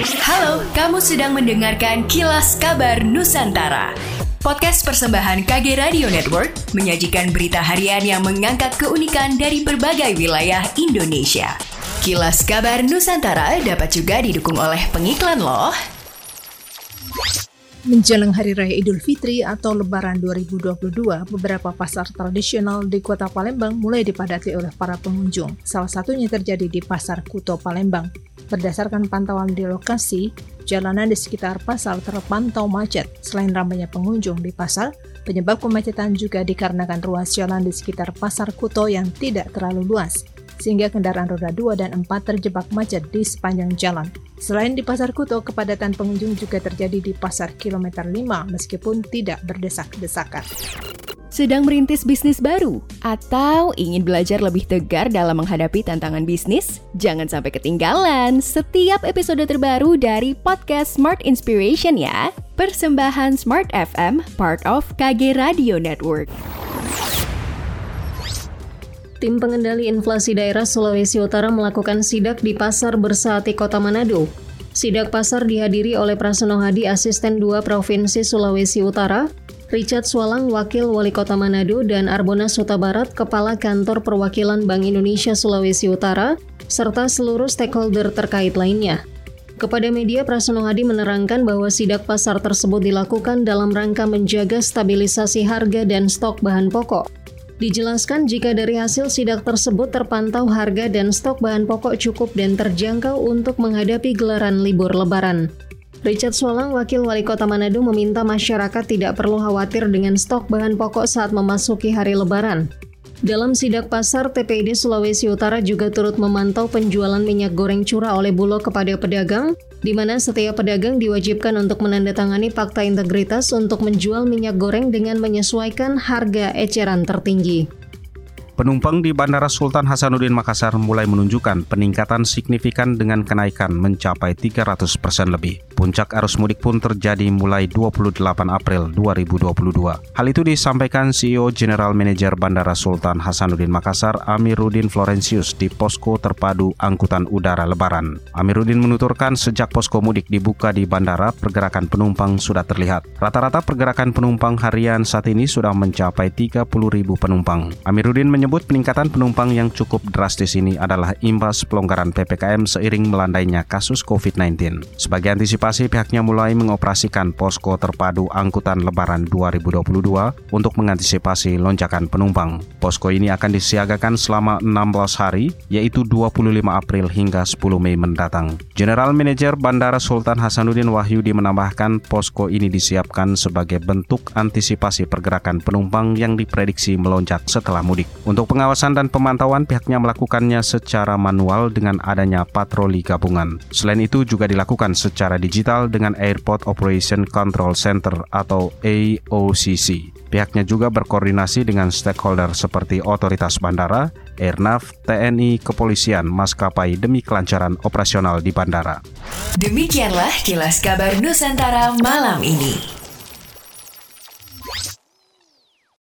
Halo, kamu sedang mendengarkan Kilas Kabar Nusantara. Podcast persembahan KG Radio Network menyajikan berita harian yang mengangkat keunikan dari berbagai wilayah Indonesia. Kilas Kabar Nusantara dapat juga didukung oleh pengiklan loh. Menjelang Hari Raya Idul Fitri atau Lebaran 2022, beberapa pasar tradisional di kota Palembang mulai dipadati oleh para pengunjung. Salah satunya terjadi di Pasar Kuto Palembang. Berdasarkan pantauan di lokasi, jalanan di sekitar pasar terpantau macet. Selain ramainya pengunjung di pasar, penyebab kemacetan juga dikarenakan ruas jalan di sekitar Pasar Kuto yang tidak terlalu luas sehingga kendaraan roda 2 dan 4 terjebak macet di sepanjang jalan. Selain di Pasar Kuto, kepadatan pengunjung juga terjadi di Pasar Kilometer 5 meskipun tidak berdesak-desakan. Sedang merintis bisnis baru atau ingin belajar lebih tegar dalam menghadapi tantangan bisnis? Jangan sampai ketinggalan setiap episode terbaru dari podcast Smart Inspiration ya. Persembahan Smart FM, part of KG Radio Network. Tim Pengendali Inflasi Daerah Sulawesi Utara melakukan sidak di Pasar Bersati Kota Manado. Sidak pasar dihadiri oleh Prasono Hadi, Asisten 2 Provinsi Sulawesi Utara, Richard Swalang, Wakil Wali Kota Manado, dan Arbona Suta Barat, Kepala Kantor Perwakilan Bank Indonesia Sulawesi Utara, serta seluruh stakeholder terkait lainnya. Kepada media, Prasono Hadi menerangkan bahwa sidak pasar tersebut dilakukan dalam rangka menjaga stabilisasi harga dan stok bahan pokok. Dijelaskan jika dari hasil sidak tersebut terpantau harga dan stok bahan pokok cukup dan terjangkau untuk menghadapi gelaran libur lebaran. Richard Solang, Wakil Wali Kota Manado meminta masyarakat tidak perlu khawatir dengan stok bahan pokok saat memasuki hari lebaran. Dalam sidak pasar, TPID Sulawesi Utara juga turut memantau penjualan minyak goreng curah oleh Bulog kepada pedagang, di mana setiap pedagang diwajibkan untuk menandatangani fakta integritas untuk menjual minyak goreng dengan menyesuaikan harga eceran tertinggi. Penumpang di Bandara Sultan Hasanuddin Makassar mulai menunjukkan peningkatan signifikan dengan kenaikan mencapai 300% lebih. Puncak arus mudik pun terjadi mulai 28 April 2022. Hal itu disampaikan CEO General Manager Bandara Sultan Hasanuddin Makassar Amiruddin Florentius di posko terpadu angkutan udara Lebaran. Amiruddin menuturkan sejak posko mudik dibuka di bandara, pergerakan penumpang sudah terlihat. Rata-rata pergerakan penumpang harian saat ini sudah mencapai 30.000 penumpang. Amiruddin menyebut peningkatan penumpang yang cukup drastis ini adalah imbas pelonggaran PPKM seiring melandainya kasus COVID-19. Sebagai antisipasi, pihaknya mulai mengoperasikan posko terpadu angkutan lebaran 2022 untuk mengantisipasi lonjakan penumpang. Posko ini akan disiagakan selama 16 hari, yaitu 25 April hingga 10 Mei mendatang. General Manager Bandara Sultan Hasanuddin Wahyudi menambahkan posko ini disiapkan sebagai bentuk antisipasi pergerakan penumpang yang diprediksi melonjak setelah mudik. Untuk pengawasan dan pemantauan, pihaknya melakukannya secara manual dengan adanya patroli gabungan. Selain itu juga dilakukan secara digital dengan Airport Operation Control Center atau AOCC. Pihaknya juga berkoordinasi dengan stakeholder seperti otoritas bandara, Airnav, TNI, kepolisian, maskapai demi kelancaran operasional di bandara. Demikianlah kilas kabar Nusantara malam ini.